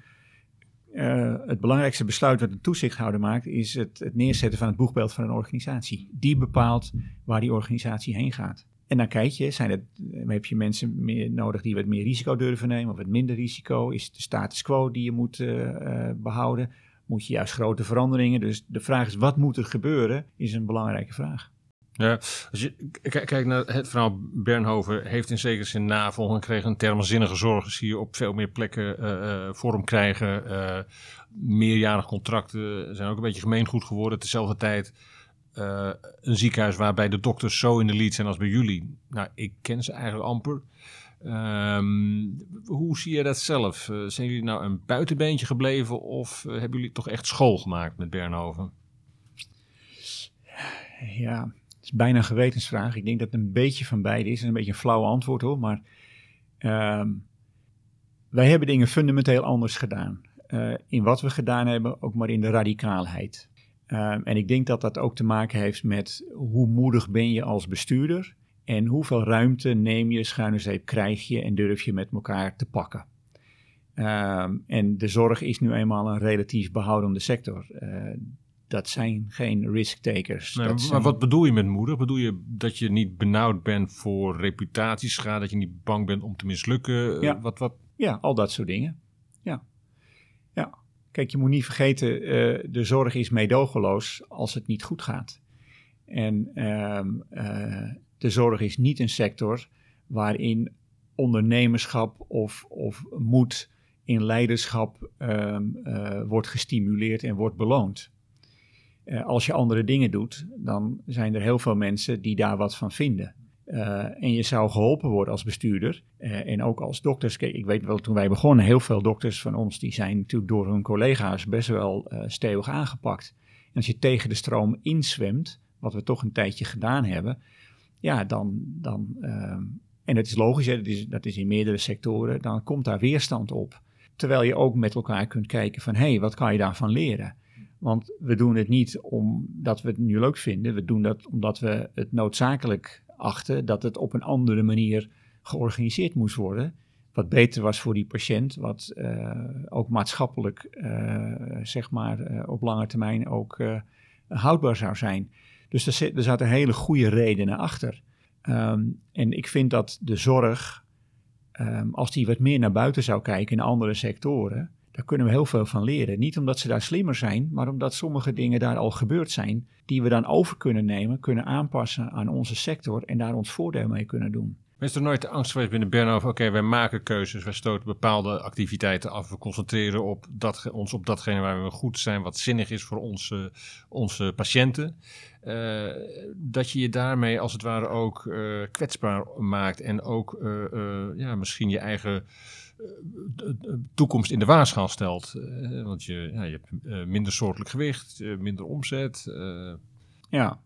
het belangrijkste besluit wat een toezichthouder maakt, is het, het neerzetten van het boegbeeld van een organisatie. Die bepaalt waar die organisatie heen gaat. En dan kijk je, zijn het, heb je mensen meer nodig die wat meer risico durven nemen of wat minder risico? Is het de status quo die je moet uh, behouden? Moet je juist grote veranderingen? Dus de vraag is, wat moet er gebeuren, is een belangrijke vraag. Ja, als je kijkt naar het verhaal Bernhoven, heeft in zekere zin navolging gekregen. Een term zinnige zorg zie je op veel meer plekken uh, vorm krijgen. Uh, meerjarig contracten zijn ook een beetje gemeengoed geworden. Tezelfde tijd uh, een ziekenhuis waarbij de dokters zo in de lead zijn als bij jullie. Nou, ik ken ze eigenlijk amper. Um, hoe zie je dat zelf? Uh, zijn jullie nou een buitenbeentje gebleven of uh, hebben jullie toch echt school gemaakt met Bernhoven? Ja, het is bijna een gewetensvraag. Ik denk dat het een beetje van beide is. Een beetje een flauw antwoord hoor, maar um, wij hebben dingen fundamenteel anders gedaan. in wat we gedaan hebben, ook maar in de radicaalheid. Um, en ik denk dat dat ook te maken heeft met hoe moedig ben je als bestuurder en hoeveel ruimte neem je, schuine zeep krijg je en durf je met elkaar te pakken. Um, en de zorg is nu eenmaal een relatief behoudende sector. Uh, dat zijn geen risk-takers. Nee, maar zijn... wat bedoel je met moedig? Bedoel je dat je niet benauwd bent voor reputatieschade, dat je niet bang bent om te mislukken? Ja, wat, wat? ja al dat soort dingen. Ja. Kijk, je moet niet vergeten, uh, de zorg is meedogenloos als het niet goed gaat. En uh, uh, de zorg is niet een sector waarin ondernemerschap of, of moed in leiderschap ehm, wordt gestimuleerd en wordt beloond. als je andere dingen doet, dan zijn er heel veel mensen die daar wat van vinden. Uh, en je zou geholpen worden als bestuurder uh, en ook als dokters. Ik weet wel, toen wij begonnen, heel veel dokters van ons, die zijn natuurlijk door hun collega's best wel uh, stevig aangepakt. En als je tegen de stroom inzwemt, wat we toch een tijdje gedaan hebben, ja, dan, dan en het is logisch, hè, dat, is, dat is in meerdere sectoren, dan komt daar weerstand op. Terwijl je ook met elkaar kunt kijken van, hé, hey, wat kan je daarvan leren? Want we doen het niet omdat we het nu leuk vinden, we doen dat omdat we het noodzakelijk achten dat het op een andere manier georganiseerd moest worden. Wat beter was voor die patiënt, wat uh, ook maatschappelijk, uh, zeg maar, uh, op lange termijn ook houdbaar zou zijn. Dus er, zit, er zaten hele goede redenen achter. Um, en ik vind dat de zorg, um, als die wat meer naar buiten zou kijken in andere sectoren, daar kunnen we heel veel van leren. Niet omdat ze daar slimmer zijn, maar omdat sommige dingen daar al gebeurd zijn, die we dan over kunnen nemen, kunnen aanpassen aan onze sector en daar ons voordeel mee kunnen doen. Is er nooit angst geweest binnen Bernhoven, oké, wij maken keuzes, wij stoten bepaalde activiteiten af, we concentreren op dat, ons op datgene waar we goed zijn, wat zinnig is voor onze, onze patiënten. Uh, dat je je daarmee als het ware ook uh, kwetsbaar maakt en ook uh, ja, misschien je eigen toekomst in de waarschaal stelt. Uh, want je, ja, je hebt uh, minder soortelijk gewicht, minder omzet. Ja.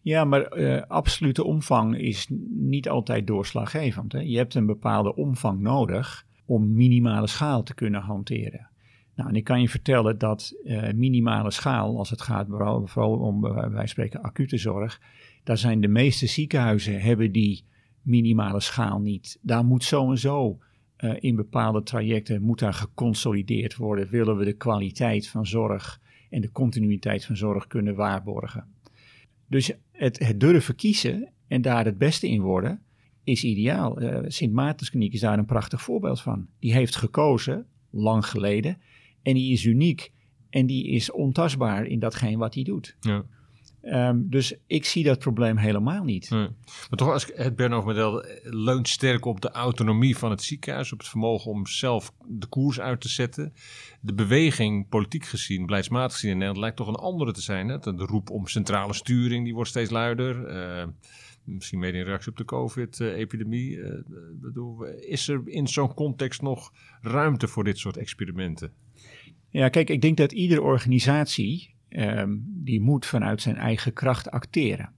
Ja, maar absolute omvang is niet altijd doorslaggevend. Hè? Je hebt een bepaalde omvang nodig om minimale schaal te kunnen hanteren. Nou, en ik kan je vertellen dat minimale schaal, als het gaat vooral, vooral om, wij spreken, acute zorg, daar zijn de meeste ziekenhuizen hebben die minimale schaal niet. Daar moet zo en zo uh, in bepaalde trajecten moet daar geconsolideerd worden. Willen we de kwaliteit van zorg en de continuïteit van zorg kunnen waarborgen. Dus het, het durven kiezen en daar het beste in worden is ideaal. Uh, Sint Maartenskliniek is daar een prachtig voorbeeld van. Die heeft gekozen, lang geleden, en die is uniek. En die is ontastbaar in datgene wat hij doet. Ja. Ehm, dus ik zie dat probleem helemaal niet. Nee. Maar toch, als het Bernhoven-model leunt sterk op de autonomie van het ziekenhuis, op het vermogen om zelf de koers uit te zetten. De beweging, politiek gezien, beleidsmatig gezien in Nederland, lijkt toch een andere te zijn. Hè? De roep om centrale sturing, die wordt steeds luider. Uh, misschien mede in reactie op de COVID-epidemie. Uh, is er in zo'n context nog ruimte voor dit soort experimenten? Ja, kijk, ik denk dat iedere organisatie um, die moet vanuit zijn eigen kracht acteren.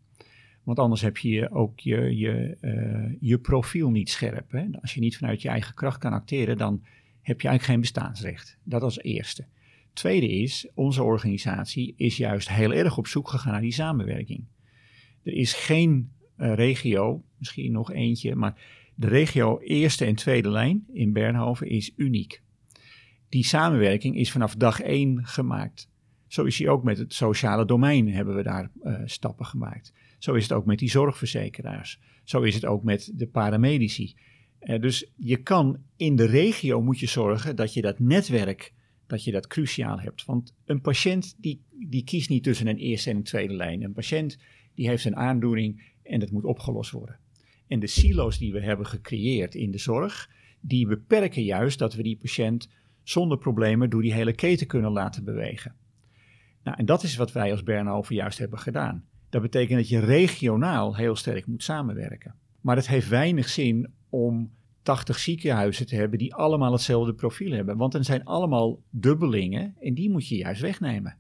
Want anders heb je ook je, je, uh, je profiel niet scherp. Hè? Als je niet vanuit je eigen kracht kan acteren, dan heb je eigenlijk geen bestaansrecht. Dat als eerste. Tweede is, onze organisatie is juist heel erg op zoek gegaan naar die samenwerking. Er is geen uh, regio, misschien nog eentje, maar de regio eerste en tweede lijn in Bernhoven is uniek. Die samenwerking is vanaf dag één gemaakt. Zo is hij ook met het sociale domein hebben we daar uh, stappen gemaakt. Zo is het ook met die zorgverzekeraars. Zo is het ook met de paramedici. Uh, dus je kan in de regio moet je zorgen dat je dat netwerk, dat je dat cruciaal hebt. Want een patiënt die, die kiest niet tussen een eerste en een tweede lijn. Een patiënt die heeft een aandoening en dat moet opgelost worden. En de silo's die we hebben gecreëerd in de zorg, die beperken juist dat we die patiënt zonder problemen door die hele keten kunnen laten bewegen. Nou, en dat is wat wij als Bernhoven juist hebben gedaan. Dat betekent dat je regionaal heel sterk moet samenwerken. Maar het heeft weinig zin om 80 ziekenhuizen te hebben die allemaal hetzelfde profiel hebben. Want dan zijn allemaal dubbelingen en die moet je juist wegnemen.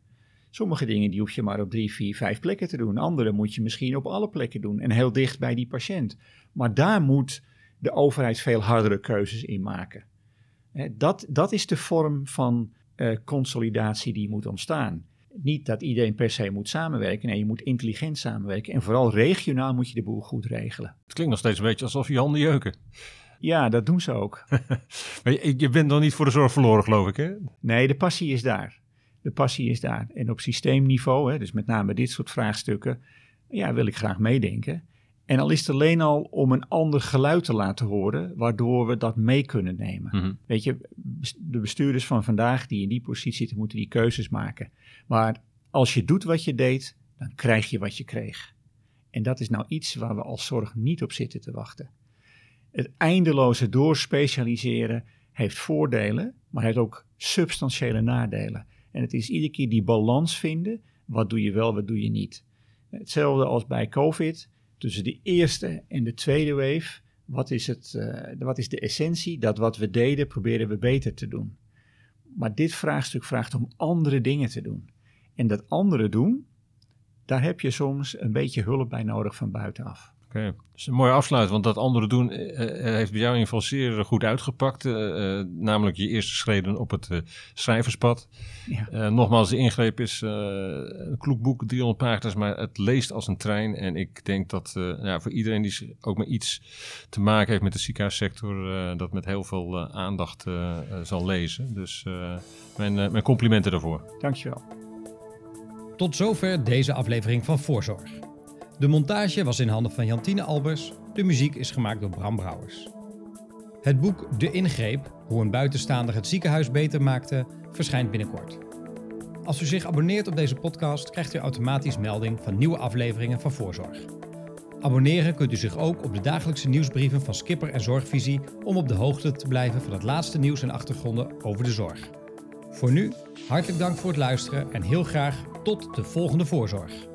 Sommige dingen die hoef je maar op drie, vier, vijf plekken te doen. Andere moet je misschien op alle plekken doen en heel dicht bij die patiënt. Maar daar moet de overheid veel hardere keuzes in maken. Dat, dat is de vorm van uh, consolidatie die moet ontstaan niet dat iedereen per se moet samenwerken. Nee, je moet intelligent samenwerken. En vooral regionaal moet je de boel goed regelen. Het klinkt nog steeds een beetje alsof je handen jeuken. Ja, dat doen ze ook. (laughs) maar je, je bent nog niet voor de zorg verloren, geloof ik, hè? Nee, de passie is daar. De passie is daar. En op systeemniveau, hè, dus met name dit soort vraagstukken, ja, wil ik graag meedenken. En al is het alleen al om een ander geluid te laten horen, waardoor we dat mee kunnen nemen. Mhm. Weet je, de bestuurders van vandaag die in die positie zitten, moeten die keuzes maken. Maar als je doet wat je deed, dan krijg je wat je kreeg. En dat is nou iets waar we als zorg niet op zitten te wachten. Het eindeloze doorspecialiseren heeft voordelen, maar heeft ook substantiële nadelen. En het is iedere keer die balans vinden. Wat doe je wel, wat doe je niet. Hetzelfde als bij COVID tussen de eerste en de tweede wave, wat is, het, uh, wat is de essentie? Dat wat we deden, proberen we beter te doen. Maar dit vraagstuk vraagt om andere dingen te doen. En dat andere doen, daar heb je soms een beetje hulp bij nodig van buitenaf. Oké, okay. dat is een mooie afsluit, want dat andere doen uh, heeft bij jou in ieder geval zeer goed uitgepakt. Uh, namelijk je eerste schreden op het schrijverspad. Ja. nogmaals, de ingreep is een kloek boek, 300 pagina's, maar het leest als een trein. En ik denk dat ja, voor iedereen die ook met iets te maken heeft met de ziekenhuissector, dat met heel veel aandacht zal lezen. Dus mijn, mijn complimenten daarvoor. Dankjewel. Tot zover deze aflevering van Voorzorg. De montage was in handen van Jantine Albers. De muziek is gemaakt door Bram Brouwers. Het boek De Ingreep, hoe een buitenstaander het ziekenhuis beter maakte, verschijnt binnenkort. Als u zich abonneert op deze podcast, krijgt u automatisch melding van nieuwe afleveringen van Voorzorg. Abonneren kunt u zich ook op de dagelijkse nieuwsbrieven van Skipper en Zorgvisie om op de hoogte te blijven van het laatste nieuws en achtergronden over de zorg. Voor nu, hartelijk dank voor het luisteren en heel graag tot de volgende Voorzorg.